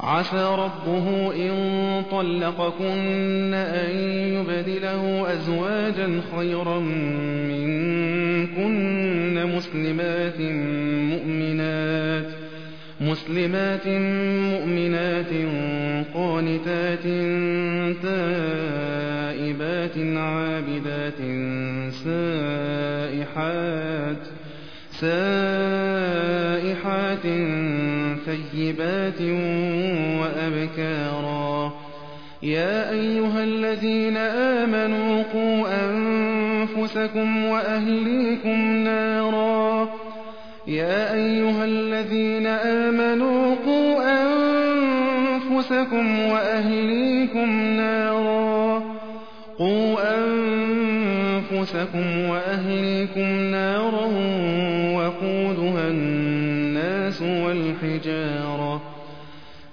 عسى ربه إن طلقكن أن يبدله أزواجا خيرا منكن مسلمات مؤمنات مسلمات مؤمنات قانتات تائبات عابدات سائحات سائحات ثيبات وأبكارا. يا أيها الذين آمنوا قوا أنفسكم وأهليكم نارا. يا أيها الذين آمنوا قوا أنفسكم وأهليكم نارا. قوا أنفسكم وأهليكم نارا والحجارة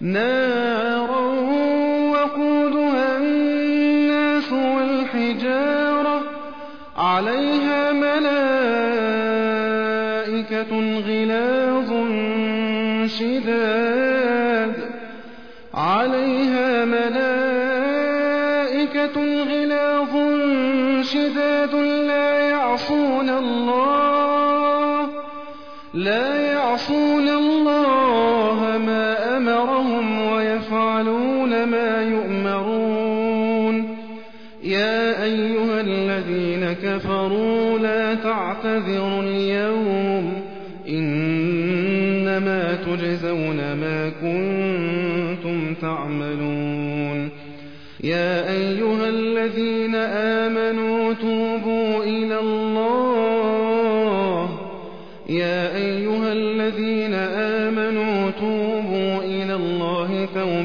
نارا وقودها الناس والحجارة عليها ملائكة غلاظ شداد عليها ملائكة غلاظ شداد لا يعصون الله لا أمرهم ويفعلون ما يؤمرون. يا أيها الذين كفروا لا تعتذروا اليوم. إنما تجزون ما كنتم تعملون. يا أيها الذين آمنوا توبوا إلى الله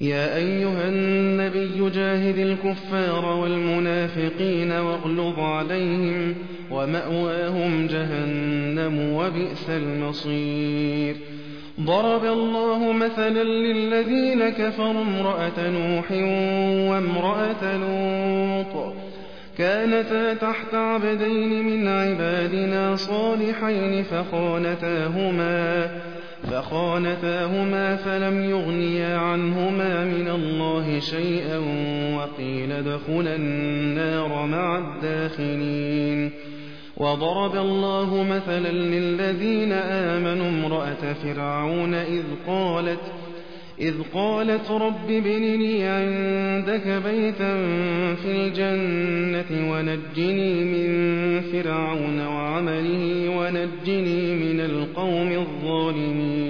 يا أيها النبي جاهد الكفار والمنافقين واغلظ عليهم ومأواهم جهنم وبئس المصير. ضرب الله مثلا للذين كفروا امرأة نوح وامرأة لوط. كانتا تحت عبدين من عبادنا صالحين فخانتاهما فخانتاهما فلم يغنيا عنهما شيئا وقيل ادخلا النار مع الداخلين. وضرب الله مثلا للذين آمنوا امرأة فرعون إذ قالت إذ قالت رب ابن لي عندك بيتا في الجنة ونجني من فرعون وعمله ونجني من القوم الظالمين.